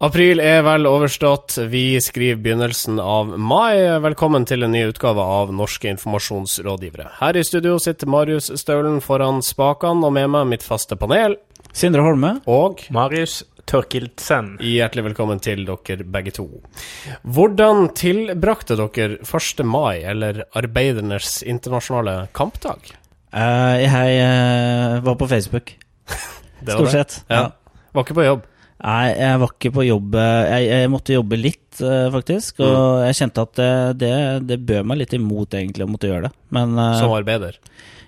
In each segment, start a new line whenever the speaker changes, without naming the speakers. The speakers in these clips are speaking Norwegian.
April er vel overstått. Vi skriver begynnelsen av mai. Velkommen til en ny utgave av Norske informasjonsrådgivere. Her i studio sitter Marius Staulen foran spakene, og med meg mitt faste panel.
Sindre Holme.
Og
Marius Tørkildsen.
Hjertelig velkommen til dere begge to. Hvordan tilbrakte dere 1. mai, eller arbeidernes internasjonale kampdag?
Uh, jeg uh, var på Facebook. Stort sett.
Ja. Var ikke på jobb?
Nei, jeg var ikke på jobb. Jeg, jeg måtte jobbe litt, eh, faktisk. Og mm. jeg kjente at det, det, det, bød meg litt imot, egentlig, å måtte gjøre det. Men,
eh, Som arbeider?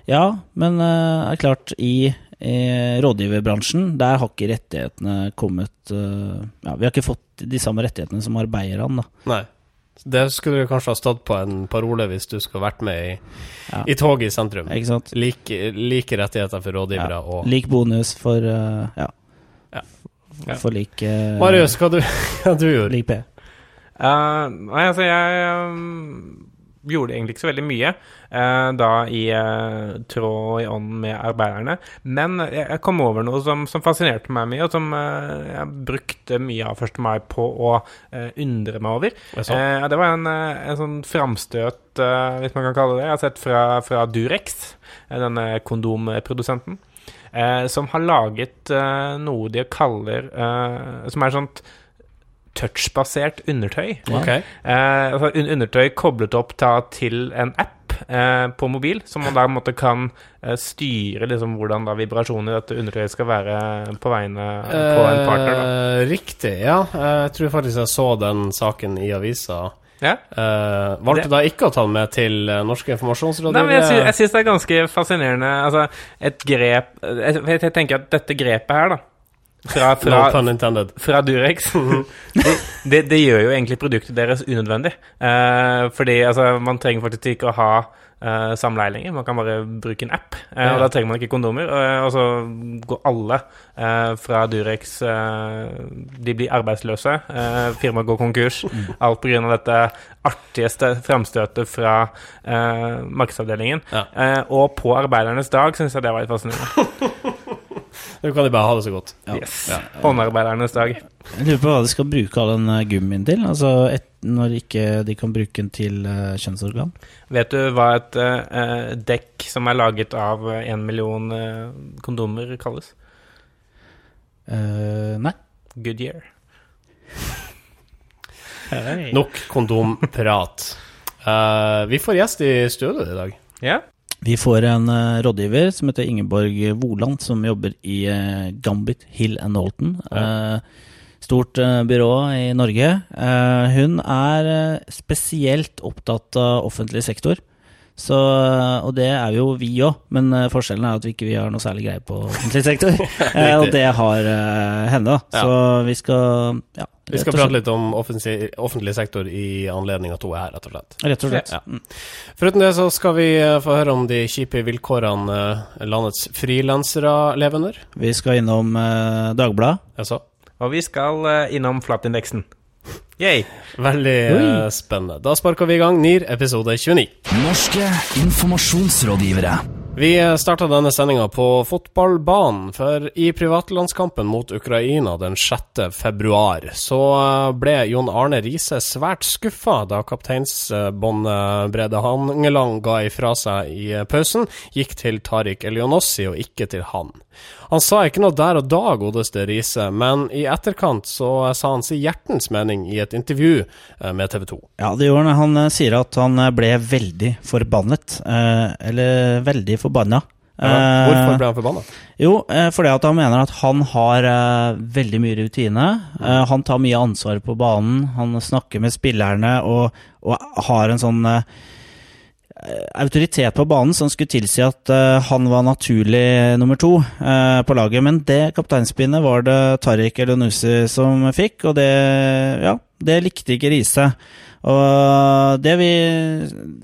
Ja, men det eh, er klart, i, i, rådgiverbransjen, der har ikke rettighetene kommet Ja, vi har ikke fått de samme rettighetene som arbeiderne, da.
Nei. Det skulle du kanskje ha stått på en parole hvis du skulle vært med i, ja. i toget i sentrum. Like, like rettigheter for rådgivere
ja.
og
Lik bonus for Ja. Ja. For lik uh,
Marius, hva du, hva du gjorde
Lik P.
Uh, nei, altså, jeg um, gjorde egentlig ikke så veldig mye uh, da i uh, tråd i ånd med arbeiderne. Men jeg kom over noe som, som fascinerte meg mye, og som jeg brukte mye av 1. mai på å undre meg over. det var en, en sånn framstøt, hvis man kan kalle det, jeg har sett fra, fra Durex, denne kondomprodusenten som har laget eh, noe de kaller eh, Som er sånt touchbasert undertøy.
Okay.
Eh, altså undertøy koblet opp da, til en app eh, på mobil, som man da måte, kan eh, styre liksom, hvordan da vibrasjonen i dette undertøyet skal være på vegne på en partner. Da.
Riktig, ja. Jeg tror faktisk jeg så den saken i avisa.
Ja.
Uh, valgte da ikke å ta den med til uh, Norske informasjonsrådgivere?
Nei, men Jeg, sy syns det er ganske fascinerende. Altså, et grep jeg, jeg, tenker at dette grepet her, da fra, fra,
no
fra Durex det, det, det, gjør jo egentlig produktet deres unødvendig. Uh, fordi altså, man trenger faktisk ikke å ha uh, samleie lenger. Man kan bare bruke en app, ja. og da trenger man ikke kondomer. Uh, og så går alle fra Durex De blir arbeidsløse. firmaet går konkurs. Mm. Alt pga. dette artigste framstøtet fra markedsavdelingen. Ja. og på arbeidernes dag syns jeg det var litt fascinerende.
Nå kan de bare ha det så godt.
Ja. Yes. Ja. Håndarbeidernes dag.
Jeg lurer på hva de skal bruke all den eh, gummien til, altså et, når ikke de kan bruke den til uh, kjønnsorgan.
Vet du hva et uh, dekk som er laget av én million uh, kondomer kalles?
nei.
Goodyear.
Nok kondomprat. vi får gjest i studio i dag.
Ja.
Vi får en uh, rådgiver som heter Ingeborg Woland, som jobber i uh, Gambit Hill and Holton. Ja. Uh, stort byrå i Norge. hun er spesielt opptatt av offentlig sektor. Så, og det er jo vi òg, men forskjellen er at vi ikke har noe særlig greie på offentlig sektor. og det har henne, da. Ja. Så vi skal ja,
vi skal prate litt om offentlig, offentlig sektor i anledning at hun er her, rett og slett.
Rett og slett.
Ja. Mm. Foruten det så skal vi eh, få høre om de kjipe vilkårene eh, landets frilansere lever under.
Vi skal innom uh, Dagbladet.
Og vi skal innom flatindeksen. Yay.
Veldig uh, spennende. Da sparker vi i gang NIR episode 29.
Norske informasjonsrådgivere.
Vi starta denne sendinga på fotballbanen, for i privatlandskampen mot Ukraina den 6. februar så ble Jon Arne Riise svært skuffa da kapteinsbåndet Brede Hangeland ga ifra seg i pausen, gikk til Tariq Elionossi og ikke til han. Han sa ikke noe der og da, godeste Riise, men i etterkant så sa han sin hjertens mening i et intervju eh, med TV 2.
Ja, det gjorde han. Han eh, sier at han eh, ble veldig forbannet. Eller veldig forbanna.
hvorfor ble han forbanna?
Jo, fordi at han mener at han har veldig mye rutine. Han tar mye ansvar på banen. Han snakker med spillerne og, og har en sånn autoritet på banen som skulle tilsi at uh, han var naturlig nummer to uh, på laget. Men det kapteinspinnet var det Tariq Elionussi som fikk, og det, ja, det likte ikke Riise. Og det vi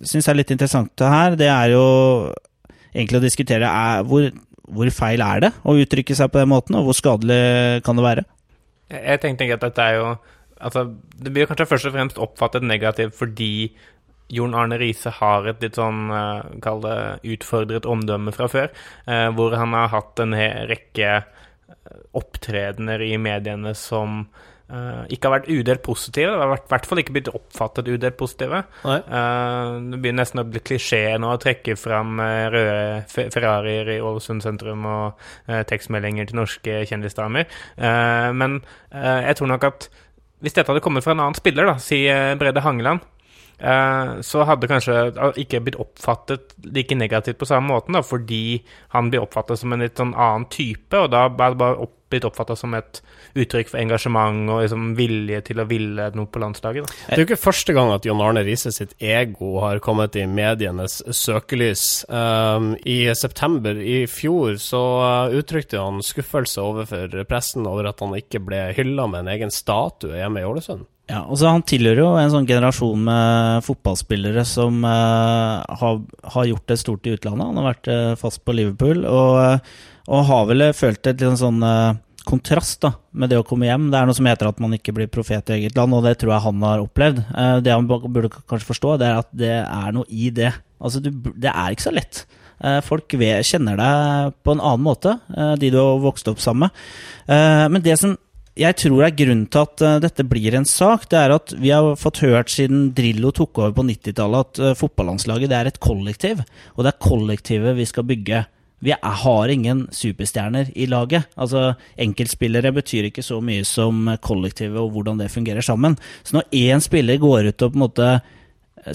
syns er litt interessant her, det er jo egentlig å diskutere er, hvor, hvor, feil er det å uttrykke seg på den måten, og hvor skadelig kan det være?
Jeg tenkte at dette er jo Altså, det blir kanskje først og fremst oppfattet negativt fordi Jon Arne Riise har et litt sånn, uh, kall det utfordret omdømme fra før, uh, hvor han har hatt en rekke eh, opptredener i mediene som eh, ikke har vært udelt positive. Det har i hvert fall ikke blitt oppfattet udelt positive.
Nei.
Eh, det begynner nesten å bli klisjé nå å trekke fram eh, røde Ferrarier i Ålesund sentrum og eh, tekstmeldinger til norske kjendisdamer. Eh, men eh, jeg tror nok at hvis dette hadde kommet fra en annen spiller, da, si eh, Brede Hangeland, eh, så hadde kanskje ikke blitt oppfattet like negativt på samme måten, da, fordi han blir oppfattet som en litt sånn annen type, og da er det bare opp, blitt oppfattet som et uttrykk for engasjement og liksom vilje til å ville noe på landslaget. Da.
Det er jo ikke første gang at John Arne Riise sitt ego har kommet i medienes søkelys. Um, I september i fjor så uh, uttrykte han skuffelse overfor pressen over at han ikke ble hylla med en egen statue hjemme i Ålesund.
Ja, og så Han tilhører jo en sånn generasjon med fotballspillere som uh, har, har gjort det stort i utlandet. Han har vært uh, fast på Liverpool og, eh, og har vel følt et litt sånn uh, kontrast da, med det å komme hjem. Det er noe som heter at man ikke blir profet i eget land, og det tror jeg han har opplevd. Det han burde kanskje forstå, det er at det er noe i det. Altså, du, Det er ikke så lett. Folk kjenner deg på en annen måte, de du har vokst opp sammen med. Men det som jeg tror er grunnen til at uh, dette blir en sak, det er at vi har fått hørt siden Drillo tok over på 90-tallet at uh, fotballandslaget det er et kollektiv, og det er kollektivet vi skal bygge. Vi er, har ingen superstjerner i laget. Altså, Enkeltspillere betyr ikke så mye som kollektivet og hvordan det fungerer sammen. Så når én spiller går ut og på en måte eh,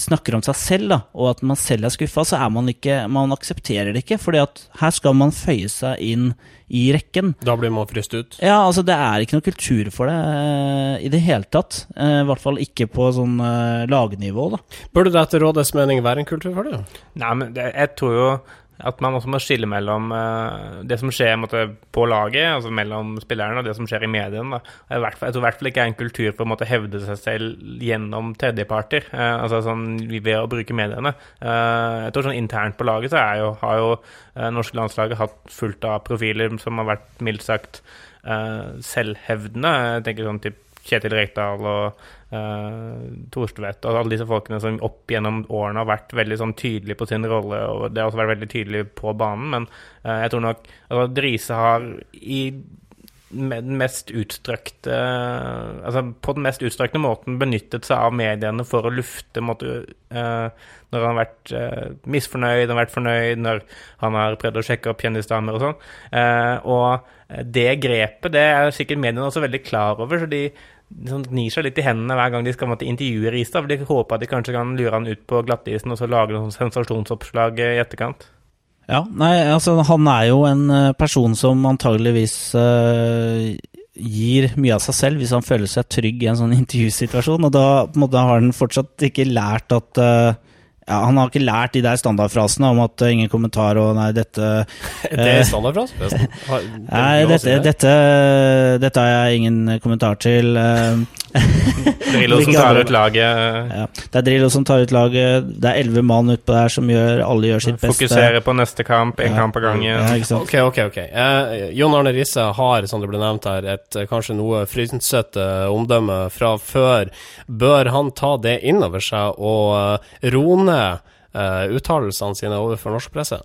snakker om seg selv, da, og at man selv er skuffa, så er man ikke Man aksepterer det ikke, fordi at her skal man føye seg inn i rekken.
Da blir man fryst ut.
Ja, altså det er ikke noe kultur for det eh, i det hele tatt. Eh, I hvert fall ikke på sånn eh, lagnivå, da.
Burde det etter rådets mening være en kultur for det?
Nei, men det, jeg tror jo at man også må skille mellom eh, det som skjer måtte, på laget, altså mellom spillerne, og det som skjer i mediene. Jeg, tror i hvert fall ikke er en kultur for å måtte hevde seg selv gjennom tredjeparter, eh, altså sånn ved å bruke mediene. Eh, jeg tror sånn internt på laget så jo, har jo eh, norske landslaget hatt fullt av profiler som har vært mildt sagt eh, selvhevdende. Jeg tenker sånn typ Kjetil Rekdal og uh, Torstvedt og alle disse folkene som opp gjennom årene har vært veldig sånn tydelige på sin rolle, og det har også vært veldig tydelig på banen, men uh, jeg tror nok altså, Drise har i den mest utstrakte Altså på den mest utstrakte måten benyttet seg av mediene for å lufte måtte, uh, Når han har vært uh, misfornøyd, han har vært fornøyd, når han har prøvd å sjekke opp kjendisdamer og sånn. Eh, og det grepet det er sikkert mediene også veldig klar over, så de sånn, gnir seg litt i hendene hver gang de skal måtte intervjue Ristad. for De håper at de kanskje kan lure han ut på glattisen og så lage noen sensasjonsoppslag i etterkant.
Ja, nei, altså han er jo en eh, person som antageligvis uh, gir mye av seg selv hvis han føler seg trygg i en sånn intervjusituasjon, og da på en måte har han fortsatt ikke lært at eh, ja, Han har ikke lært de der standardfrasene om at eh, ingen kommentar og nei, dette
Det er standardfrase, det er
Nei, dette,
det.
dette, dette har jeg ingen kommentar til. eh.
Drillo som tar ut laget,
Ja, det er Drillo som tar ut laget. Det er elleve mann utpå der som gjør Alle gjør sitt beste.
fokuserer på neste kamp, én
Ja.
kamp av gangen.
Ja, ikke sant?
Ok, ok, ok. Eh, Jon Arne Risse har, som det ble nevnt her, et eh, kanskje noe frynsete omdømme fra før. Bør han ta det inn over seg og eh, roe ned eh, uttalelsene sine overfor norsk presse?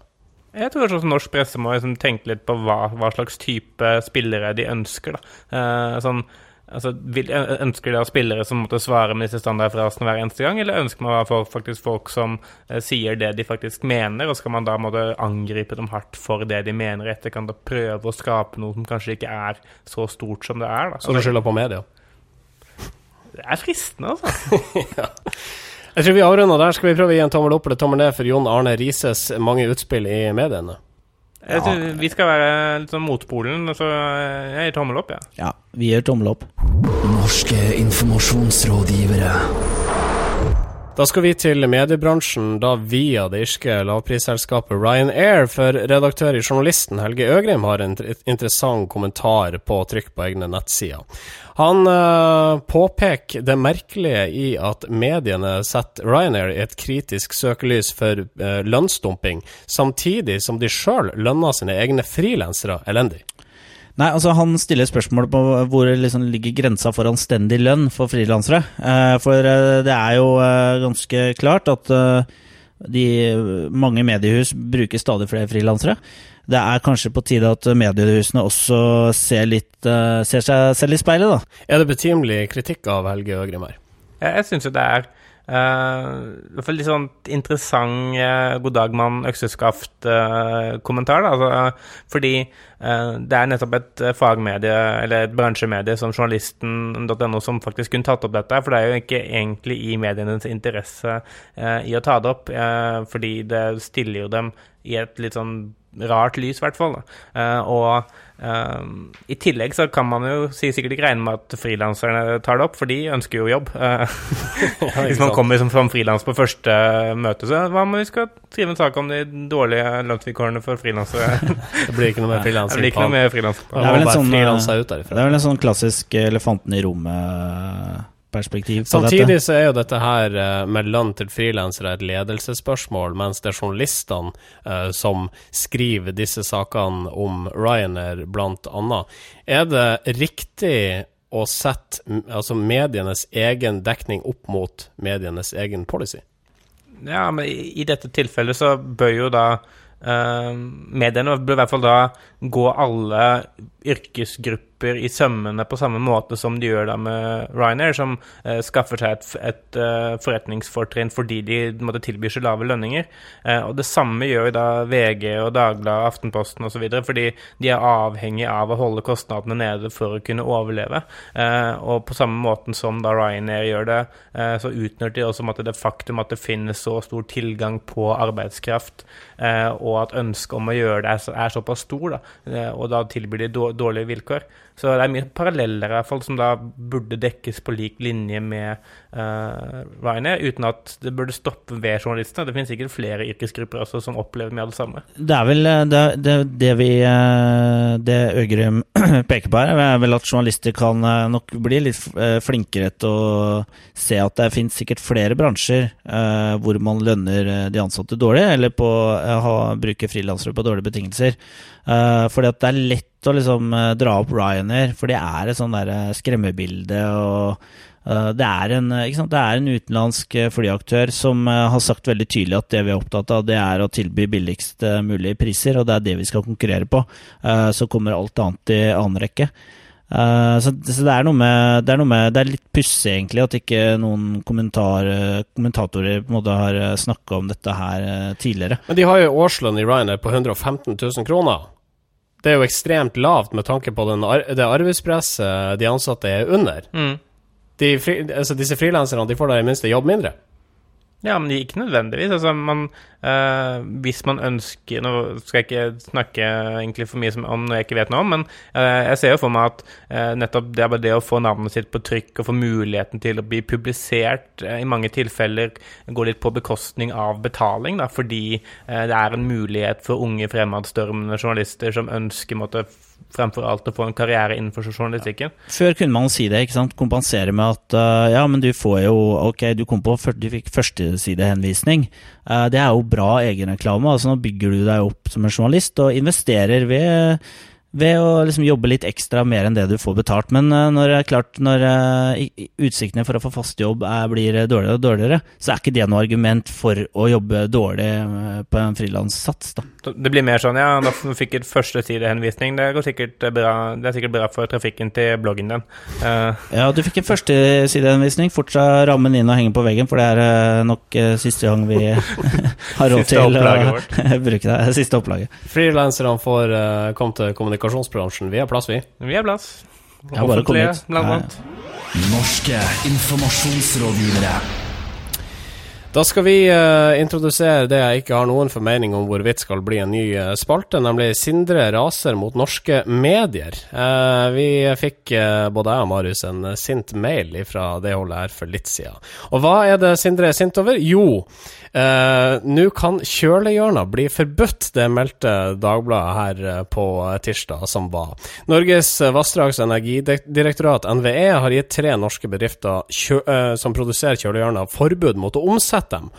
Jeg tror også norsk presse må liksom tenke litt på hva, hva slags type spillere de ønsker. Da. Eh, sånn, altså, vil, ønsker de å ha spillere som måtte svare med disse standardfrasene hver eneste gang, eller ønsker man faktisk folk som eh, sier det de faktisk mener, og skal man da måtte angripe dem hardt for det de mener i etterkant, og prøve å skape noe som kanskje ikke er så stort som det er? Da.
Så du skylder på media?
det er fristende, altså.
Jeg tror vi avrunder der. Skal vi prøve å gi en tommel opp eller tommel ned for Jon Arne Rises mange utspill i mediene?
Jeg tror Vi skal være litt sånn motpolen, så jeg gir tommel opp, jeg. Ja.
Ja, vi gjør tommel opp.
Norske informasjonsrådgivere.
Da skal vi til mediebransjen, da via det irske lavprisselskapet Ryanair, for redaktør i Journalisten Helge Øgrim har en interessant kommentar på trykk på egne nettsider. Han eh, påpeker det merkelige i at mediene setter Ryanair i et kritisk søkelys for eh, lønnsdumping, samtidig som de sjøl lønner sine egne frilansere elendig.
Nei, altså Han stiller spørsmål på hvor liksom ligger grensa for anstendig lønn for frilansere. Eh, for eh, det er jo eh, ganske klart at, De, mange mediehus bruker stadig flere frilansere. Det er kanskje på tide at mediehusene også ser, litt, ser seg selv i speilet, da.
Er det betimelig kritikk av Helge Øgrim her?
Jeg, jeg syns jo det er i hvert fall litt sånn interessant uh, god dag, mann, økseskaft-kommentar. Uh, altså, fordi det er nettopp et fagmedie, eller et bransjemedie som journalisten.no som faktisk kunne tatt opp dette. For det er jo ikke egentlig i medienes interesse i å ta det opp, fordi det stiller jo dem i et litt sånn rart lys, i hvert fall. Uh, og uh, i tillegg så kan man jo si sikkert ikke regne med at frilanserne tar det opp, for de ønsker jo jobb. Uh, hvis man kommer som, som frilans på første møte, så hva om vi skal skrive en sak om de dårlige lønnsvilkårene for frilansere?
det blir ikke noe mer frilansing.
Det.
Det sånn,
det
er vel en sånn klassisk elefanten i rommet perspektiv på
Samtidig
dette.
så er jo dette her eh, med lønn til frilansere et ledelsesspørsmål, mens det er journalistene uh, som skriver disse sakene om Ryanair, blant annet. Er det riktig å sette altså medienes egen dekning opp mot medienes egen policy?
Ja, men i, i dette tilfellet så bør jo da uh, mediene bør i hvert fall da gå alle yrkesgrupper i sømmene på samme måte som de gjør da med Ryanair, som eh, skaffer seg et, et uh, forretningsfortrinn fordi de måtte tilby så lave lønninger. Eh, og Det samme gjør da VG og Dagbladet, Aftenposten osv., fordi de er avhengig av å holde kostnadene nede for å kunne overleve. og på samme måten som da Ryanair gjør det, så utnytter de også at det faktum at det finnes så stor tilgang på arbeidskraft, og at ønsket om å gjøre det er, er såpass stor, da, og da tilbyr de dårlige vilkår. Så det er mye paralleller i hvert fall som da burde dekkes på lik linje med uh, Ryanair, uten at det burde stoppe ved journalistene. Det finnes sikkert flere yrkesgrupper også som opplever mye av det samme.
Det er vel eh, det, det, det vi eh, Det Øgrim peker på her, er vel at journalister kan nok bli litt flinkere til å se at det finnes sikkert flere bransjer uh, hvor man lønner de ansatte dårlig, eller på å bruke frilansere på dårlige betingelser. Uh, fordi at det er lett å liksom dra opp Ryanair, for det er et sånn skremmebilde. og det er, en, det er en utenlandsk flyaktør som har sagt veldig tydelig at det vi er opptatt av, det er å tilby billigst mulige priser, og det er det vi skal konkurrere på. Så kommer alt annet i annen rekke. Så, så det, er med, det, er noe med, det er litt pussig, egentlig, at ikke noen kommentar, kommentatorer på en måte har snakka om dette her tidligere.
Men de har jo årslønn i Ryanair på 115 000 kroner det er jo ekstremt lavt med tanke på den, det arbeidspresset de ansatte er under.
Mm.
De fri, altså disse frilanserne får da i minste jobb mindre.
Ja, men ikke nødvendigvis. Altså, man, øh, hvis man ønsker Nå skal jeg ikke snakke for mye om noe jeg ikke vet noe om, men øh, jeg ser jo for meg at øh, nettopp det, det, å få navnet sitt på trykk og få muligheten til å bli publisert, i mange tilfeller går litt på bekostning av betaling, da, fordi det er en mulighet for unge fremadstormende journalister som ønsker måtte fremfor alt å få en karriere innenfor journalistikken.
Før kunne man si det, ikke sant. Kompensere med at uh, ja, men du får jo Ok, du kom på du fikk førstesidehenvisning. Uh, det er jo bra egenreklame. Altså, nå bygger du deg opp som en journalist og investerer ved ved å liksom jobbe litt ekstra mer enn det du får betalt. Men uh, når, klart, når uh, utsiktene for å få fast jobb er, blir dårligere og dårligere, så er ikke det noe argument for å jobbe dårlig uh, på en frilanssats. da.
Det blir mer sånn ja, Da fikk jeg førstesidehenvisning, det, går sikkert bra, det er sikkert bra for trafikken til bloggen din.
ja, du fikk en førstesidehenvisning. Fortsatt rammen inn og henge på veggen, for det er nok siste gang vi har råd til å bruke det. Siste opplaget.
Frilanserne får komme til kommunikasjon kommunikasjonsbransjen. Vi har plass, vi.
Vi har plass.
Offentlige,
blant annet.
Norske informasjonsrådgivere.
Da skal vi uh, introdusere det jeg ikke har noen formening om hvorvidt skal bli en ny uh, spalte, nemlig Sindre raser mot norske medier. Uh, vi fikk både jeg og Marius en sint mail fra det holdet her for litt siden. Og hva er det Sindre er sint over? Jo, Nå kan kjølehjørner bli forbudt, det meldte Dagbladet her på tirsdag som var. Norges vassdrags- og energidirektorat, NVE, har gitt tre norske bedrifter som produserer kjølehjørner, forbud mot å omsette dem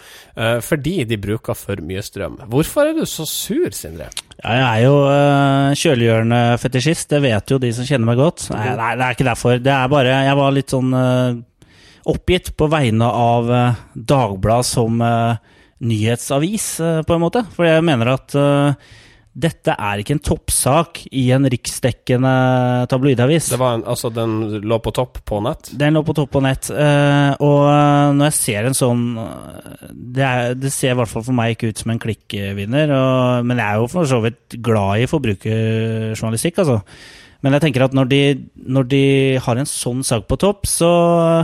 fordi de bruker for mye strøm. Hvorfor er du så sur, Sindre?
Ja, jeg er jo uh, kjølehjørnefetisjist, det vet jo de som kjenner meg godt. Nei, nei, det er ikke derfor. Det er bare Jeg var litt sånn oppgitt på vegne av uh, Dagbladet som uh, nyhetsavis, eh, på en måte. For jeg mener at eh, dette er ikke en toppsak i en riksdekkende tabloidavis.
Det var en, altså, den lå på topp på nett?
Den lå på topp på nett. eh, og eh, når jeg ser en sånn eh, det, er, det ser i hvert fall for meg ikke ut som en klikkvinner. Og, men jeg er jo for så vidt glad i forbrukerjournalistikk, altså. Men jeg tenker at når de, når de har en sånn sak på topp, så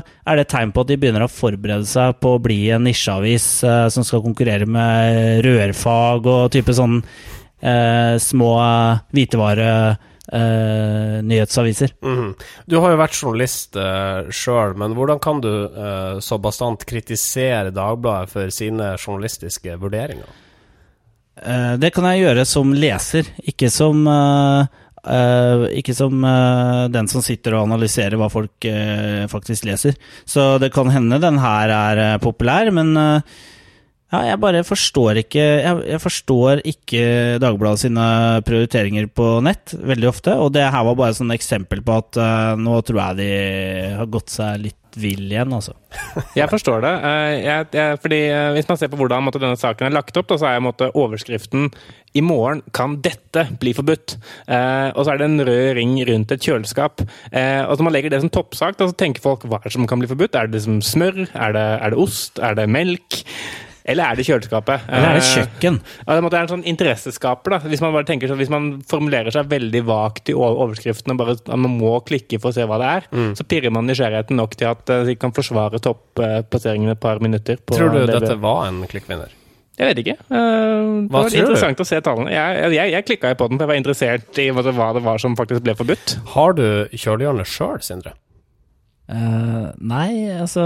er det et tegn på at de begynner å forberede seg på å bli en nisjeavis eh, som skal konkurrere med rørfag og type sånn eh, små hvitevare eh, nyhetsaviser.
-hmm. Du har jo vært journalist eh, sjøl, men hvordan kan du eh, så bastant kritisere Dagbladet for sine journalistiske vurderinger?
Eh, det kan jeg gjøre som leser, ikke som eh, eh, ikke som uh, den som sitter og analyserer hva folk uh, faktisk leser. Så det kan hende den her er populær, men ja, jeg bare forstår ikke jeg, jeg forstår ikke Dagbladet sine prioriteringer på nett veldig ofte. Og det her var bare et eksempel på at uh, nå tror jeg de har gått seg litt vill igjen, altså.
Jeg forstår det. Uh, Jeg, jeg, fordi uh, Hvis man ser på hvordan måtte, denne saken er lagt opp, da, så er måtte, overskriften 'I morgen kan dette bli forbudt'. Og så er det en rød ring rundt et kjøleskap. Og så man legger det som toppsak, da, så tenker folk hva er det som kan bli forbudt? Er det liksom smør? Er det, er det ost? Er det melk? Eller er det kjøleskapet?
Eller er det
Eh,
kjøkken?
Ja, det måtte være en sånn interesseskaper. da. Hvis man bare tenker sånn, hvis man formulerer seg veldig vagt i overskriften og bare at man må klikke for å se hva det er,
Mm.
så pirrer man nysgjerrigheten nok til at eh, de kan forsvare topplasseringen et par minutter. På
Tror du
det-
dette var en klikkvinner?
Jeg vet ikke. Eh, det
Hva
var
tror du?
interessant å se tallene. Jeg, jeg, jeg klikka jo på den, for jeg var interessert i hva det, var som faktisk ble forbudt.
Har du kjølehjørnet sjøl, Sindre?
Uh, nei, altså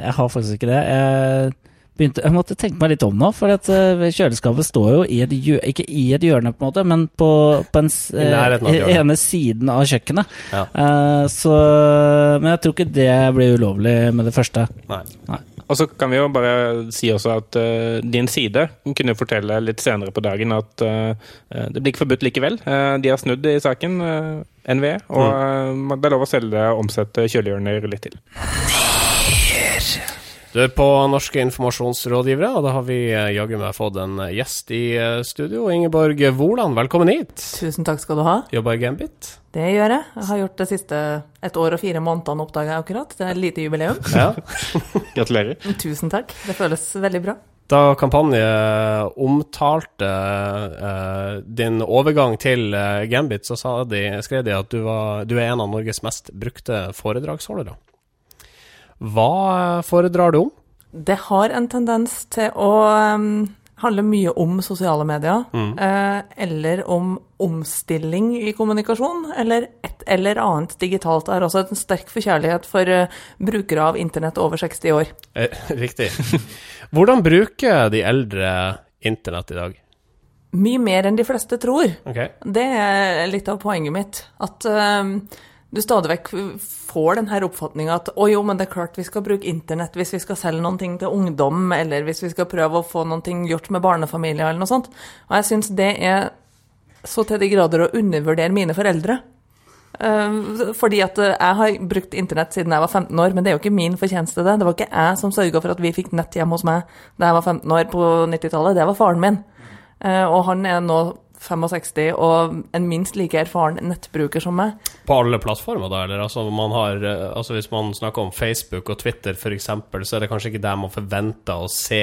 Jeg har faktisk ikke det. Jeg, begynte, jeg måtte tenke meg litt om nå, for at eh, kjøleskapet står jo i et hjørne, ikke i et hjørne, på en måte, men på, på en, s-
I nærheten av
eh, ene siden av kjøkkenet.
Ja.
Eh, så Men jeg tror ikke det blir ulovlig med det første.
Nei.
Og så kan vi jo bare si også at uh, din side kunne fortelle litt senere på dagen at uh, det blir ikke forbudt likevel. Uh, de har snudd i saken, uh, NVE, og eh, det er lov å selge og omsette kjølehjørner litt til.
Du er på Norske informasjonsrådgivere, og da har vi eh, jaggu meg fått en eh, gjest i eh, studio. Ingeborg Woland, velkommen hit.
Tusen takk skal du ha.
Jobber i Gambit.
Det gjør jeg. Jeg har gjort det siste et år og fire månedene, oppdaga jeg akkurat. Det er et lite jubileum.
Ja.
Gratulerer.
Tusen takk. Det føles veldig bra.
Da kampanje omtalte uh, din overgang til Gambit, så sa de, skrev de at du, var, du er en av Norges mest brukte foredragsholdere. Hva foredrar du om?
Det har en tendens til å um, handle mye om sosiale medier, eh, eller om omstilling i kommunikasjon, eller et eller annet digitalt. Jeg har også en sterk forkjærlighet for eh, brukere av internett over 60 år.
Eh, riktig. Hvordan bruker de eldre internett i dag?
Mye mer enn de fleste tror.
Okay.
Det er litt av poenget mitt. At um, du stadig vekk får den her oppfatninga at å jo, men det er klart vi skal bruke internett hvis vi skal selge noen ting til ungdom, eller hvis vi skal prøve å få noen ting gjort med barnefamilier, eller noe sånt. Og jeg syns det er så til de grader å undervurdere mine foreldre. Um, fordi at jeg har brukt internett siden jeg var 15 år, men det er jo ikke min fortjeneste, det. Det var ikke jeg som sørga for at vi fikk nett hjemme hos meg da jeg var 15 år på 90-tallet, det var faren min. Eh, og han er nå 65 og en minst like erfaren nettbruker som meg.
På alle plattformer, da? Eller altså, har, eh, altså hvis man snakker om Facebook og Twitter f.eks., så er det kanskje ikke der man forventer å se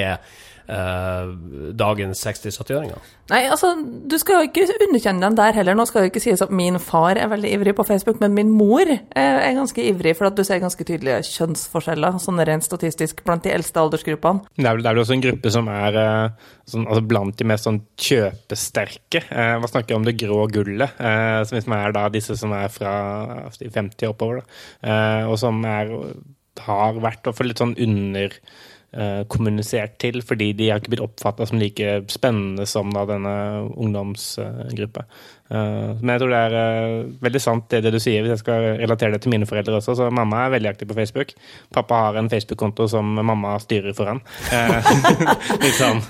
dagens 60-70-åringer?
Nei, altså, du skal jo ikke underkjenne dem der heller. Nå skal det ikke sies at min far er veldig ivrig på Facebook, men min mor eh, er ganske ivrig, for at du ser ganske tydelige kjønnsforskjeller, sånn rent statistisk, blant de eldste aldersgruppene.
Det er, vel, det er vel også en gruppe som er eh, sånn, altså blant de mest sånn kjøpesterke. Eh, hva snakker jeg om det grå gullet? Eh, som liksom er da disse som er fra 50 og oppover. Da. Eh, og som er, har vært og for litt sånn under eh, kommunisert til, fordi de har ikke blitt oppfatta som like spennende som da denne ungdomsgruppa. Eh, men jeg tror det er eh, veldig sant det, det du sier, hvis jeg skal relatere det til mine foreldre også. Så mamma er veldig aktiv på Facebook. Pappa har en Facebook-konto som mamma styrer for han. Eh, litt sånn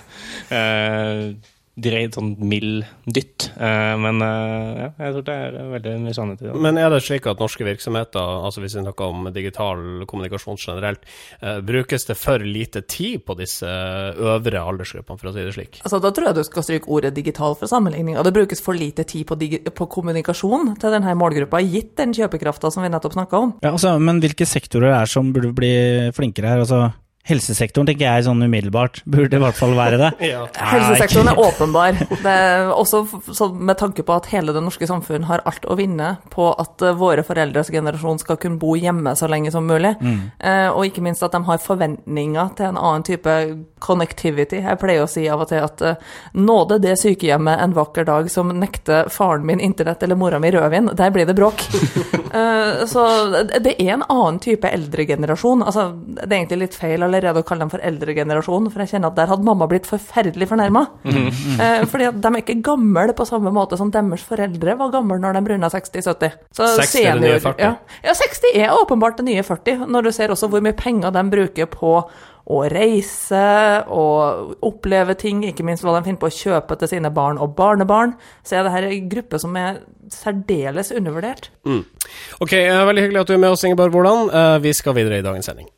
direkte sånn mild dytt. Eh, men eh, ja, jeg tror det er veldig mye sannhet i det.
Men er det slik at norske virksomheter, altså hvis vi snakker om digital kommunikasjon generelt, eh, brukes det for lite tid på disse øvre aldersgruppene, for å si det slik?
Altså, da tror jeg du skal stryke ordet digital fra sammenligninga. Det brukes for lite tid på, på kommunikasjon til denne målgruppa, gitt den kjøpekrafta som vi nettopp snakka om.
Ja, altså, men hvilke sektorer er det som burde bli flinkere her? Altså, Helsesektoren tenker jeg sånn umiddelbart burde i hvert fall være det.
Ja.
Helsesektoren er åpenbar. Det er også sånn med tanke på at hele det norske samfunn har alt å vinne på at eh, våre foreldres generasjon skal kunne bo hjemme så lenge som mulig. Mm. og ikke minst at de har forventninger til en annen type connectivity. Jeg pleier å si av og til at eh, nåde det sykehjemmet en vakker dag som nekter faren min internett eller mora mi rødvin, der blir det bråk. Eh, så det er en annen type eldregenerasjon. Altså, det er egentlig litt feil allerede å kalle dem for eldregenerasjonen, for jeg kjenner at der hadde mamma blitt forferdelig fornærma. Eh, fordi at de er ikke gamle på samme måte som deres foreldre var gamle når de runda 60-70.
60 er det nye 40.
Ja, ja, 60 er åpenbart det nye 40, når du ser også hvor mye penger de bruker på å reise og oppleve ting, ikke minst hva de finner på å kjøpe til sine barn og barnebarn, så er det her en gruppe som er særdeles undervurdert.
Mm. Ok, eh, veldig hyggelig at du er med oss, Ingeborg Hvordan. Eh, Vi skal videre i dagens sending.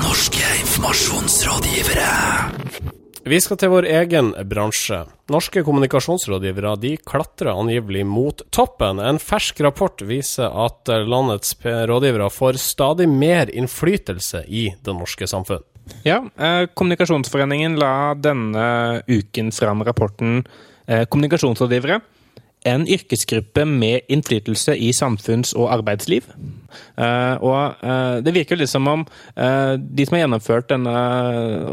Norske informasjonsrådgivere.
Vi skal til vår egen bransje. Norske kommunikasjonsrådgivere de klatrer angivelig mot toppen. En fersk rapport viser at landets rådgivere får stadig mer innflytelse i det norske samfunn.
Ja, eh, Kommunikasjonsforeningen la denne uken fram rapporten eh, 'Kommunikasjonsrådgivere'. En yrkesgruppe med innflytelse i samfunns- og arbeidsliv. Eh, og eh, Det virker litt som om eh, de som har gjennomført denne,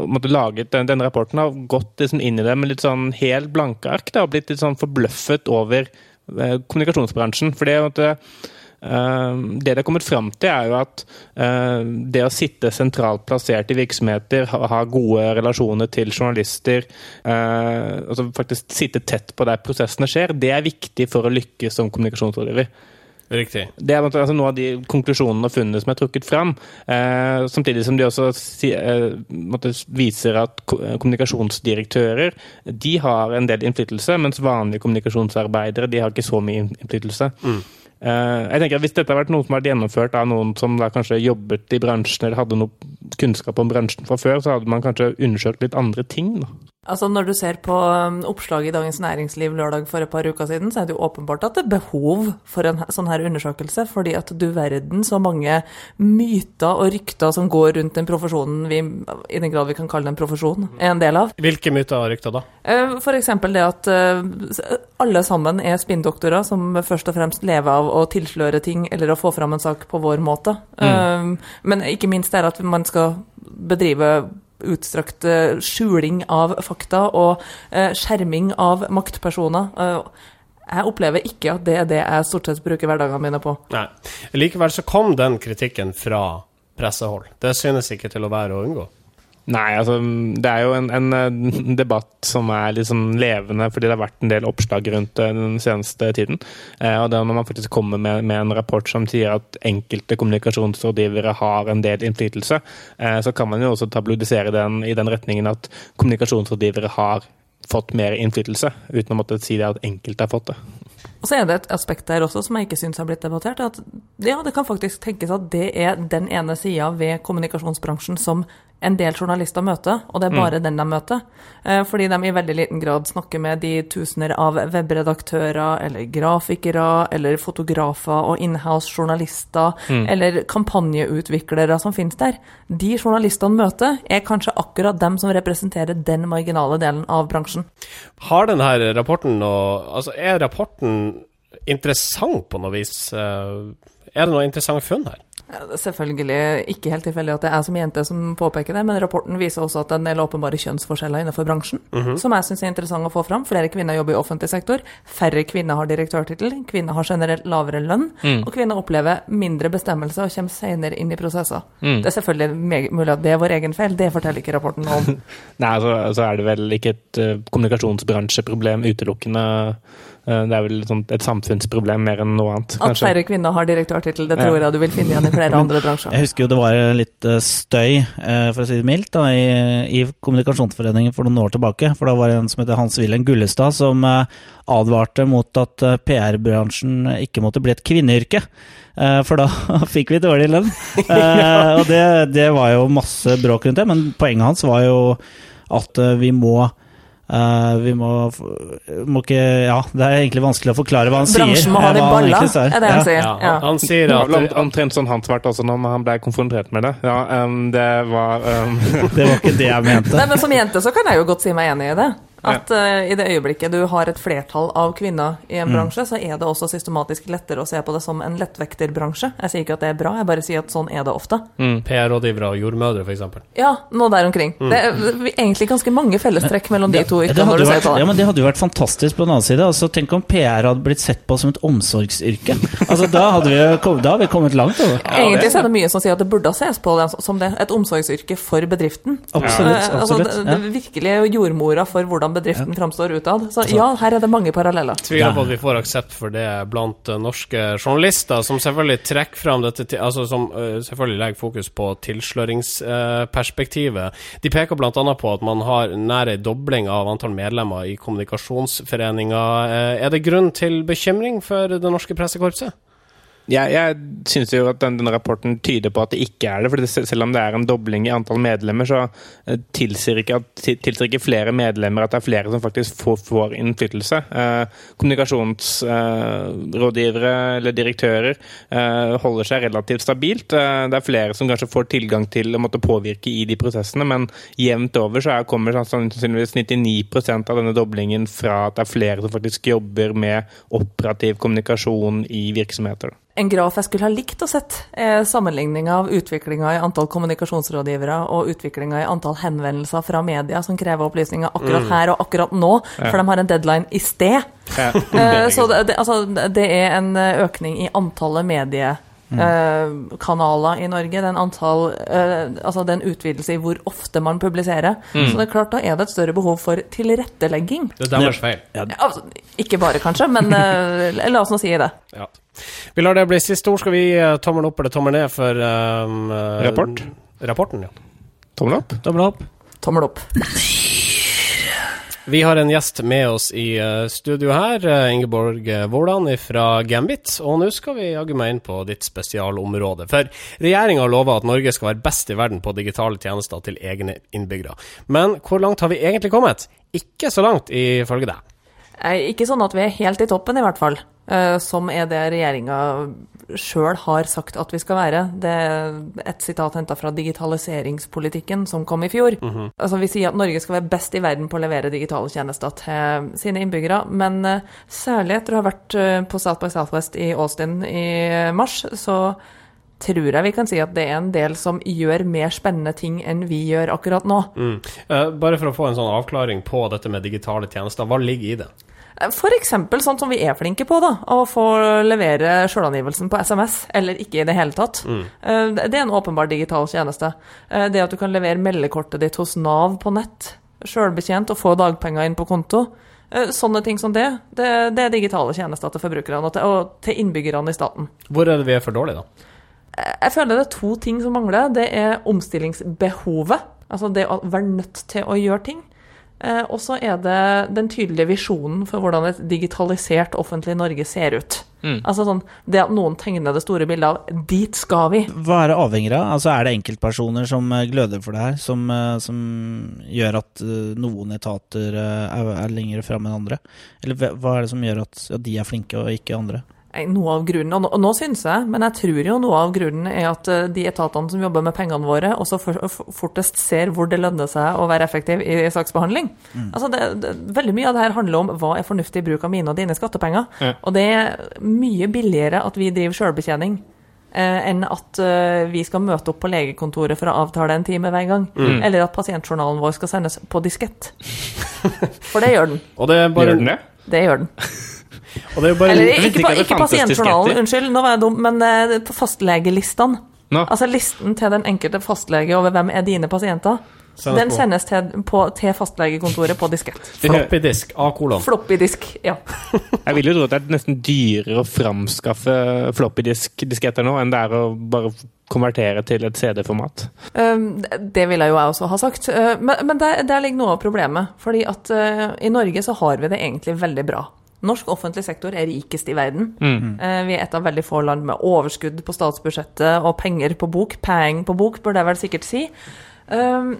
måtte laget den, denne rapporten, har gått liksom inn i det med litt sånn helt blanke ark da, og blitt litt sånn forbløffet over kommunikasjonsbransjen. For det, eh, det er har kommet fram til, er jo at eh, det å sitte sentralt plassert i virksomheter, ha, gode relasjoner til journalister, eh, altså faktisk sitte tett på der prosessene skjer, det er viktig for å lykkes som kommunikasjonsrådgiver.
Riktig.
Det er altså, noen av de konklusjonene og funnene som er trukket fram. Eh, samtidig som de også si, eh, viser at kommunikasjonsdirektører de har en del innflytelse, mens vanlige kommunikasjonsarbeidere de har ikke så mye innflytelse. Eh, jeg tenker at Hvis dette har vært noe som har vært gjennomført av noen som da kanskje jobbet i bransjen eller hadde noe kunnskap om bransjen fra før, så hadde man kanskje undersøkt litt andre ting. Da.
Altså Når du ser på um, oppslaget i Dagens Næringsliv lørdag for et par uker siden, så er det jo åpenbart at det er behov for en sånn her undersøkelse, fordi at du verden så mange myter og rykter som går rundt den profesjonen vi, i den grad vi kan kalle det en profesjon, er en del av.
Hvilke myter og rykter da?
F.eks. For eksempel det at eh, alle sammen er spinndoktorer som først og fremst lever av å tilsløre ting eller å få fram en sak på vår måte. Mm. Men ikke minst det er at man skal bedrive utstrakt eh, skjuling av fakta og eh, skjerming av maktpersoner. Eh, Jeg opplever ikke at det er det jeg stort sett bruker hverdagene mine på.
Nei. Likevel så kom den kritikken fra pressehold. Det synes ikke til å være å unngå.
Nei, altså det er jo en, en eh, debatt som er sånn levende, fordi det har vært en del oppslag rundt det den seneste tiden. Eh, og det er når man faktisk kommer med, med en rapport som sier at enkelte kommunikasjonsrådgivere har en del innflytelse, eh, så kan man jo også tabloidisere den i den retningen at kommunikasjonsrådgivere har fått mer innflytelse, uten å måtte si det at enkelte har fått det.
Og så er det et aspekt der også som jeg ikke syns har blitt debattert. At ja, det kan faktisk tenkes at det er den ene sida ved kommunikasjonsbransjen som en del journalister møter, og det er bare den de møter. Eh, Fordi de i veldig liten grad snakker med de tusener av webredaktører eller grafikere eller fotografer og inhouse-journalister eller kampanjeutviklere som finnes der. De journalistene møter, er kanskje akkurat dem som representerer den marginale delen av bransjen.
Har denne rapporten noe Altså, er rapporten interessant på noe vis? Eh, Er det noe interessant funn her?
Ja, det er Selvfølgelig ikke helt tilfeldig at det er jeg som jente som påpeker det, men rapporten viser også at det er en del åpenbare kjønnsforskjeller innenfor bransjen, som jeg syns er interessant å få fram. Flere kvinner jobber i offentlig sektor, færre kvinner har direktørtittel, kvinner har generelt lavere lønn, og kvinner opplever mindre bestemmelse og kommer senere inn i prosesser. Det er selvfølgelig mulig at det er vår egen feil, det forteller ikke rapporten noe om.
Nei, så, så er det vel ikke et eh, kommunikasjonsbransjeproblem utelukkende. Eh, Det er vel et samfunnsproblem mer enn noe annet,
At færre kvinner har direktørtittel, det tror jeg du vil finne igjen i flere andre bransjer.
Jeg husker jo det var litt eh, støy, eh, for å si det mildt, da, i, i Kommunikasjonsforeningen for noen år tilbake. For da var det en som heter Hans-Wilhelm Gullestad som eh, advarte mot at PR-bransjen ikke måtte bli et kvinneyrke. For da fikk vi dårlig lønn. ja. Og det, det var jo masse bråk rundt det, men poenget hans var jo at vi må eh, vi må, må ikke Ja, det er egentlig vanskelig å forklare hva han sier.
Bransjen må ha
eh,
det
hva han
balla, er det han
Ja.
sier.
Ja,
Ja.
han, han sier
Det
at
om- omtrent sånn han svarte også når han ble konfrontert med det. Ja, um, det var um.
Det var ikke det jeg mente.
Nei, men Som jente så kan jeg jo godt si meg enig i det. At uh, i det øyeblikket du har et flertall av kvinner i
Mm.
en bransje, så er det også systematisk lettere å se på det som en lettvekterbransje. Jeg sier ikke at det er bra, jeg bare sier at sånn er det ofte.
PR-rådgivere og jordmødre, f.eks.
Ja, noe der omkring. Det er egentlig ganske mange fellestrekk mellom de to
Ikke, Det hadde
når du
jo
ser
vært, ja, men det hadde jo vært fantastisk på den annen side. Altså, tenk om PR hadde blitt sett på som et omsorgsyrke. Altså, da hadde vi, kommet- da hadde vi kommet langt. over.
Egentlig så er det mye som sier at det burde ses på det som det, et omsorgsyrke for bedriften.
Absolutt.
absolutt. altså, det,
Ja.
det virkelig jordmora for hvordan bedriften framstår utad. Så ja, her er det mange paralleller.
Tviler på at vi får aksept for det blant eh, norske journalister, som selvfølgelig trekker fram dette til, altså som eh, selvfølgelig legger fokus på tilsløringsperspektivet. De peker bl.a. på at man har nær ei dobling av antall medlemmer i kommunikasjonsforeninga. Eh, Er det grunn til bekymring for det norske pressekorpset?
Jeg, jeg syns jo at den, denne rapporten tyder på at det ikke er det. for Selv om det er en dobling i antall medlemmer, så eh, tilsier ikke, tilsier ikke flere medlemmer at det er flere som faktisk får, får innflytelse. Eh, Kommunikasjonsrådgivere eller direktører eh, holder seg relativt stabilt. Eh, det er flere som kanskje får tilgang til å måtte påvirke i de prosessene, men jevnt over så er, kommer sannsynligvis 99% av denne doblingen fra at det er flere som faktisk jobber med operativ kommunikasjon i virksomheter.
En graf jeg skulle ha likt å sett, er sammenligninga av utviklinga i antall kommunikasjonsrådgivere og utviklinga i antall henvendelser fra media som krever opplysninger akkurat her og akkurat nå, for de har en deadline i sted.
Ja.
Eh, Så det, det, altså, det er en eh, økning i antallet mediekanaler i Norge. Er antall eh, Altså er utvidelse i hvor ofte man publiserer. Så det er klart, da er det et større behov for tilrettelegging.
Det er deres feil.
Ja, altså, ikke bare, kanskje, men eh, la oss nå si det.
Ja. Vi lar det bli siste ord. Skal vi gi tommel opp eller tommel ned for um, eh,
Rapport?
Rapporten, ja.
Tommel opp.
Tommel opp.
Tommel opp.
Vi har en gjest med oss i eh, studio her, eh, Ingeborg Vålan fra Gambit. Og nå skal vi jaggu meg inn på ditt spesialområde. For regjeringa lova at Norge skal være best i verden på digitale tjenester til egne innbyggere. Men hvor langt har vi egentlig kommet? Ikke så langt, ifølge deg.
Eh, Ikke sånn at vi er helt i toppen, i hvert fall. Eh, Som er det regjeringa sjøl har sagt at vi skal være. Det er et sitat henta fra digitaliseringspolitikken som kom i fjor. Altså Vi sier at Norge skal være best i verden på å levere digitale tjenester til sine innbyggere. Men eh, særlig etter å ha vært eh, på South by Southwest i Austin i mars, så tror jeg vi kan si at det er en del som gjør mer spennende ting enn vi gjør akkurat nå.
Mm. Bare for å få en sånn avklaring på dette med digitale tjenester, hva ligger i det?
Eksempel sånn som vi er flinke på, da. Å få levere sjølangivelsen på SMS, eller ikke i det hele tatt. Mm. Det er en åpenbar digital tjeneste. Eh, Det at du kan levere meldekortet ditt hos Nav på nett, sjølbetjent, og få dagpenger inn på konto. Eh, Sånne ting som det, det, det er digitale tjenester til forbrukerne og til, og til innbyggerne i staten.
Hvor er det vi er for dårlige, da?
Jeg føler det er to ting som mangler. Det er omstillingsbehovet. Altså det å være nødt til å gjøre ting. Eh, og så er det den tydelige visjonen for hvordan et digitalisert offentlig Norge ser ut. Altså sånn, Det at noen tegner det store bildet av 'dit skal vi'.
Hva er det avhengig av? Altså, er det enkeltpersoner som eh, gløder for det her, som, eh, som gjør at noen etater er, er lenger fremme enn andre? Eller hva er det som gjør at ja, de er flinke og ikke andre?
Nei, Noe av grunnen, og nå, og nå syns jeg, men jeg tror jo noe av grunnen er at eh, de etatene som jobber med pengene våre, også for, for, fortest ser hvor det lønner seg å være effektiv i saksbehandling. Altså det, det, veldig mye av det her handler om hva er fornuftig bruk av mine og dine skattepenger.
Ja.
Og det er mye billigere at vi driver sjølbetjening. Eh, enn at eh, vi skal møte opp på legekontoret for å avtale en time hver gang. Eller at pasientjournalen vår skal sendes på diskett. For det gjør den.
Og det bare,
Gjør den det?
Det gjør den.
Bare
Eller ikke,
ikke
ikke pasientjournalen, unnskyld, nå var jeg dum, men eh, på fastlegelistene.
No.
Altså listen til den enkelte fastlege over hvem er dine pasienter.
Sendes
Den
på
sendes til, på, til fastlegekontoret på diskett.
floppydisk, A-kolon.
Floppy-disk, ja.
Jeg vil jo tro at det er nesten dyrere å framskaffe floppy-disk-disketter nå, enn det er å bare konvertere til et CD-format.
Um, det- ville jo jeg også ha sagt. Uh, Men, men der, der ligger noe av problemet. Fordi at uh, i Norge så har vi det egentlig veldig bra. Norsk offentlig sektor er rikest i verden. Mm. Vi er et av veldig få land med overskudd på statsbudsjettet og penger på bok. Peng på bok, bør det vel sikkert si. Um,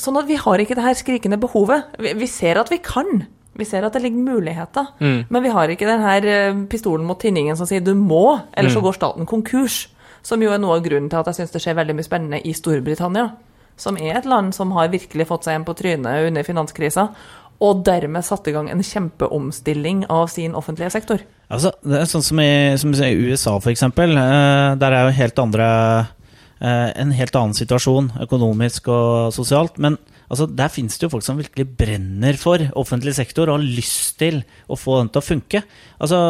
Sånn at vi har ikke det her skrikende behovet. Vi, ser at vi kan. Vi ser at det ligger muligheter. Men vi har ikke den her uh, pistolen mot tinningen som sier du må, eller så går staten konkurs. Som jo er noe av grunnen til at jeg syns det skjer veldig mye spennende i Storbritannia. Som er et land som har virkelig fått seg en på trynet under finanskrisa. Og dermed satt i gang en kjempeomstilling av sin offentlige sektor.
Altså, det er sånn som i, som i USA, eksempel. Eh, der er jo helt andre eh, En helt annen situasjon, økonomisk og sosialt. Men altså, der finnes det jo folk som virkelig brenner for offentlig sektor og har lyst til å få den til å funke. Altså,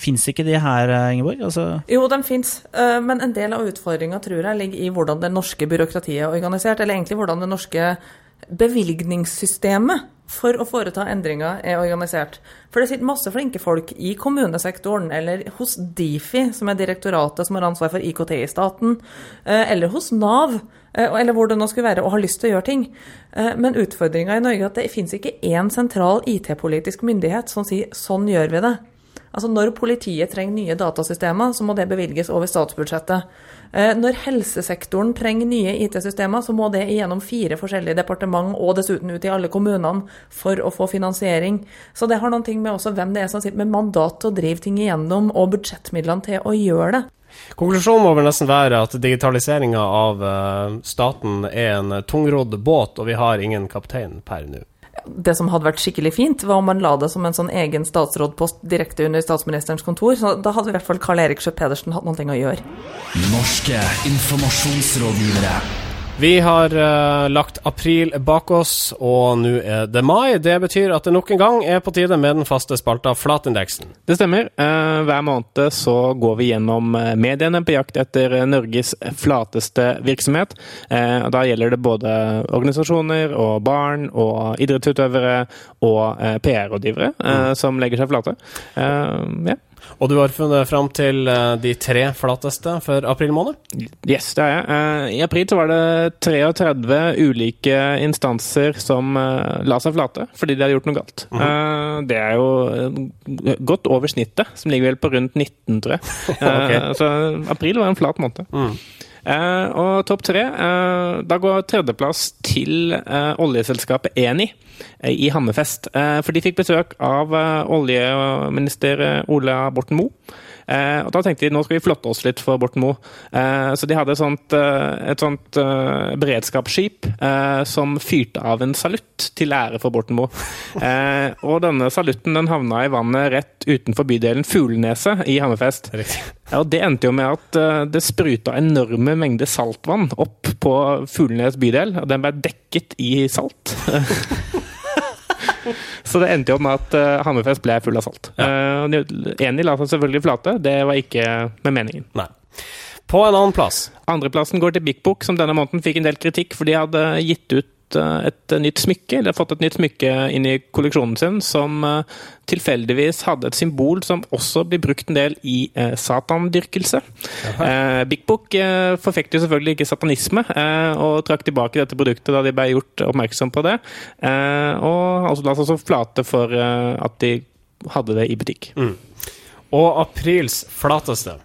Fins ikke de her, eh, Ingeborg? Altså,
Jo, de fins, men en del av utfordringa tror jeg ligger i hvordan det norske byråkratiet er organisert, eller egentlig hvordan det norske bevilgningssystemet for å foreta endringer er organisert. For det sitter masse flinke folk i kommunesektoren, eller hos Difi, som er direktoratet som har ansvar for IKT i staten, eh, eller hos Nav, eh, eller hvor det nå skulle være, og har lyst til å gjøre ting. Eh, Men utfordringa i Norge er at det fins ikke én sentral IT-politisk myndighet som sier sånn gjør vi det. Altså Når politiet trenger nye datasystemer, så må det bevilges over statsbudsjettet. Eh, Når helsesektoren trenger nye IT-systemer, så må det igjennom fire forskjellige departement og dessuten ut i alle kommunene for å få finansiering. Så det har noen ting med også hvem det er som sitter med mandat til å drive ting igjennom, og budsjettmidlene til å gjøre det.
Konklusjonen må vel nesten være at digitaliseringa av eh, staten er en tungrodd båt, og vi har ingen kaptein per nå.
Det som hadde vært skikkelig fint, var om man la det som en sånn egen statsrådpost direkte under statsministerens kontor. Så da hadde i hvert fall Karl Erik Schjøtt Pedersen hatt noe å gjøre.
Norske informasjonsrådgivere.
Vi har uh, lagt april bak oss, og nå er det mai. Det betyr at det nok en gang er på tide med den faste spalta Flatindeksen.
Det stemmer. Uh, hver måned så går vi gjennom eh, mediene på jakt etter Norges flateste virksomhet. Uh, og Da gjelder det både organisasjoner og barn og idrettsutøvere og PR-rådgivere mm. som legger seg flate. Uh, ja.
Og du har funnet fram til eh, de tre flateste for april måned?
Yes, det er jeg. Eh, I april så var det 33 ulike instanser som eh, la seg flate fordi de hadde gjort noe galt. Eh, Det er jo godt over snittet, som ligger vel på rundt 19, tror jeg. okay. Så april var en flat måned. Eh, og topp tre, eh, da går tredjeplass til eh, oljeselskapet Eni eh, i Hammerfest. Eh, for de fikk besøk av eh, oljeminister eh, Ola Borten Moe. Eh, og da tenkte de nå skal vi flotte oss litt for Borten Moe. Eh, så de hadde et sånt, eh, et sånt uh, beredskapsskip eh, som fyrte av en salutt til ære for Borten Moe. Eh, og denne salutten den havna i vannet rett utenfor bydelen Fugleneset i Hammerfest. Ja, og Det endte jo med at uh, det spruta enorme mengder saltvann opp på Fuglenes bydel, og den ble dekket i salt. Så det endte jo med at uh, Hammerfest ble full av salt. Uh, Eni la seg selvfølgelig flate, det var ikke med meningen.
Nei. På en annen plass.
Andreplassen går til Big Book, som denne måneden fikk en del kritikk for de hadde gitt ut eh, et nytt smykke, eller fått et nytt smykke inn i kolleksjonen sin, som eh, tilfeldigvis hadde et symbol som også blir brukt en del i eh, satandyrkelse. Eh, Big Book eh, forfekter jo selvfølgelig ikke satanisme, eh, og trakk tilbake dette produktet da de ble gjort oppmerksom på det, eh, og altså la seg også flate for eh, at de hadde det i butikk.
Og aprils flateste.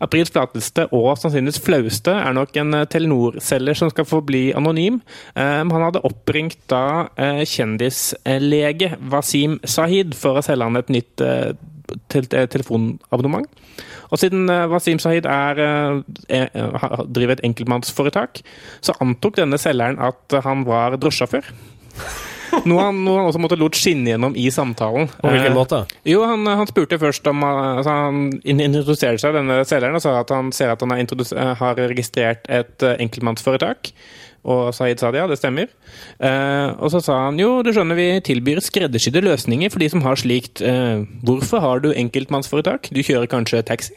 Aprils flateste og sannsynligvis flaueste er nok en eh, Telenor-selger som skal forbli anonym. Um, Han hadde oppringt da uh, kjendislege Wasim Sahid for å selge han et nytt uh, eh, telefonabonnement. Og siden eh, Wasim Sahid er, eh, eh, driver et enkeltmannsforetak, så antok denne selgeren at han var drosjesjåfør. Noe han, noe han også måtte lot skinne gjennom i samtalen.
På hvilken
Eh,
måte?
jo, han, han spurte først om altså Han in- introduserte seg, denne selgeren, og sa at han ser at han har, eh, har registrert et eh, enkeltmannsforetak. Og Saeed sa det, ja, det stemmer. Eh, og så sa han jo, du skjønner, vi tilbyr skreddersydde løsninger for de som har slikt. Eh, hvorfor har du enkeltmannsforetak? Du kjører kanskje taxi?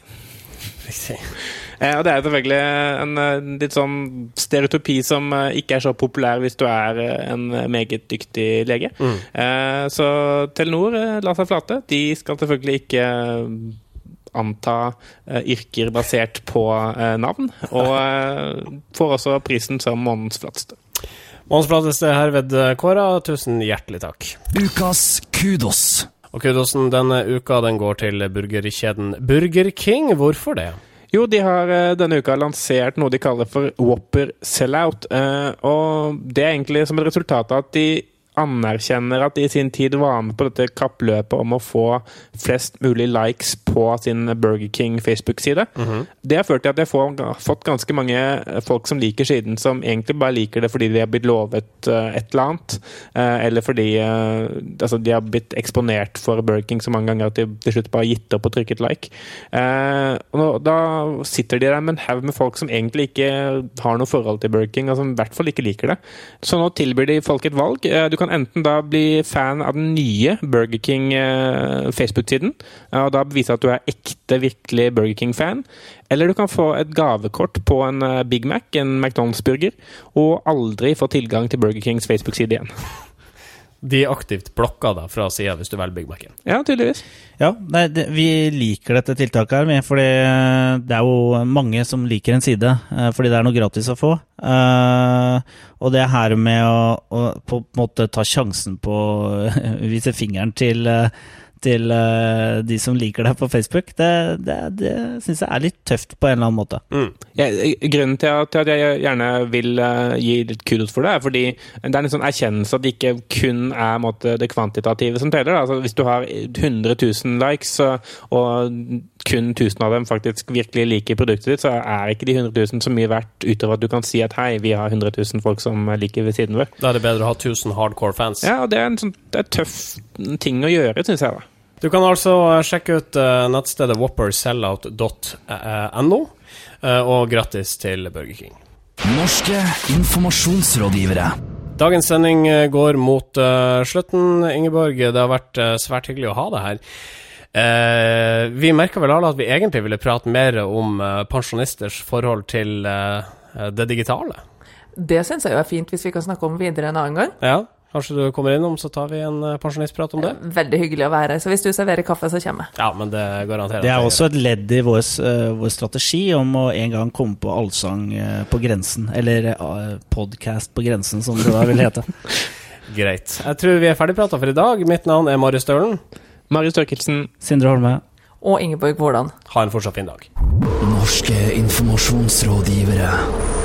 Eh, og det er selvfølgelig en eh, litt sånn stereotypi som eh, ikke er så populær hvis du er en meget dyktig lege. Mm. så Telenor la seg flate. De skal selvfølgelig ikke anta uh, yrker basert på uh, navn, og uh, får også prisen som månedens flateste.
Månedens flateste er herved kåra. Tusen hjertelig takk.
Ukas kudos.
Og kudosen denne uka den går til burgerkjeden Burger King. Hvorfor det?
Jo, de har eh, denne uka lansert noe de kaller for Whopper Sellout. eh, Og det er egentlig som et resultat av at de anerkjenner at de i sin tid var med på dette kappløpet om å få flest mulig likes på sin Burger King Facebook-side. Det har ført til at jeg har fått ganske mange eh, folk som liker siden, som egentlig bare liker det fordi de har blitt lovet eh, et eller annet, eh, eller fordi altså de har blitt eksponert for Burger King så mange ganger at de til slutt bare har gitt opp og trykket like. Og da sitter de der med en haug med folk som egentlig ikke har noe forhold til Burger King, og som i hvert fall ikke liker det. Så nå tilbyr de folk et valg. Du kan enten da bli fan av den nye Burger King Facebook-siden, eh, og da bevise at du er ekte, virkelig Burger King-fan. Eller du kan få et gavekort på en eh, Big Mac, en McDonald's-burger, og aldri få tilgang til Burger Kings Facebook-side igjen.
De aktivt blokker deg fra sida hvis du velger Big Mac-en.
Ja, tydeligvis.
Ja, nei, det, vi liker dette tiltaket her, for eh, det er jo mange som liker en side, eh, fordi det er noe gratis å få. Uh, og det her med å, å på en måte ta sjansen på å vise fingeren til, til uh, de som liker deg på Facebook, det, det, det syns jeg er litt tøft på en eller annen måte.
Jeg, grunnen til at, til at jeg gjerne vil uh, gi litt kudos for det, er fordi det er en sånn erkjennelse at det ikke kun er måte, det kvantitative som teller. Altså, hvis du har 100 000 likes, så, og kun 1000 av dem faktisk virkelig liker produktet ditt, så er ikke de 100 000 så mye verdt utover at du kan si at hei, vi har 100 000 folk som liker ved siden vår.
Da er det bedre å ha 1000 hardcore fans.
Ja, og det er en sånn det er tøff ting å gjøre, syns jeg. da.
Du kan altså sjekke ut eh, nettstedet whoppersellout.no, eh, og grattis til Burger King.
Norske informasjonsrådgivere.
Dagens sending eh, går mot uh, slutten. Ingeborg, det har vært uh, svært hyggelig å ha deg her. Uh, vi merka vel alle at vi egentlig ville prate mer om eh, pensjonisters forhold til eh, det digitale.
Det syns jeg jo er fint hvis vi kan snakke om videre en annen gang.
Ja, kanskje du kommer innom, så tar vi en eh, pensjonistprat om det?
Veldig hyggelig å være her. Så hvis du serverer kaffe, så kommer jeg.
Ja, men det garanterer
Det er også et ledd i vår, eh, vår strategi om å en gang komme på allsang eh, på grensen, eller Podcast på grensen, som det da vil hete.
Greit. Jeg tror vi er ferdigprata for i dag. Mitt navn er Marius Stølen.
Marius Størkelsen,
Sindre Holme.
Og Ingeborg Hvordan.
Ha en fortsatt fin dag.
Norske informasjonsrådgivere.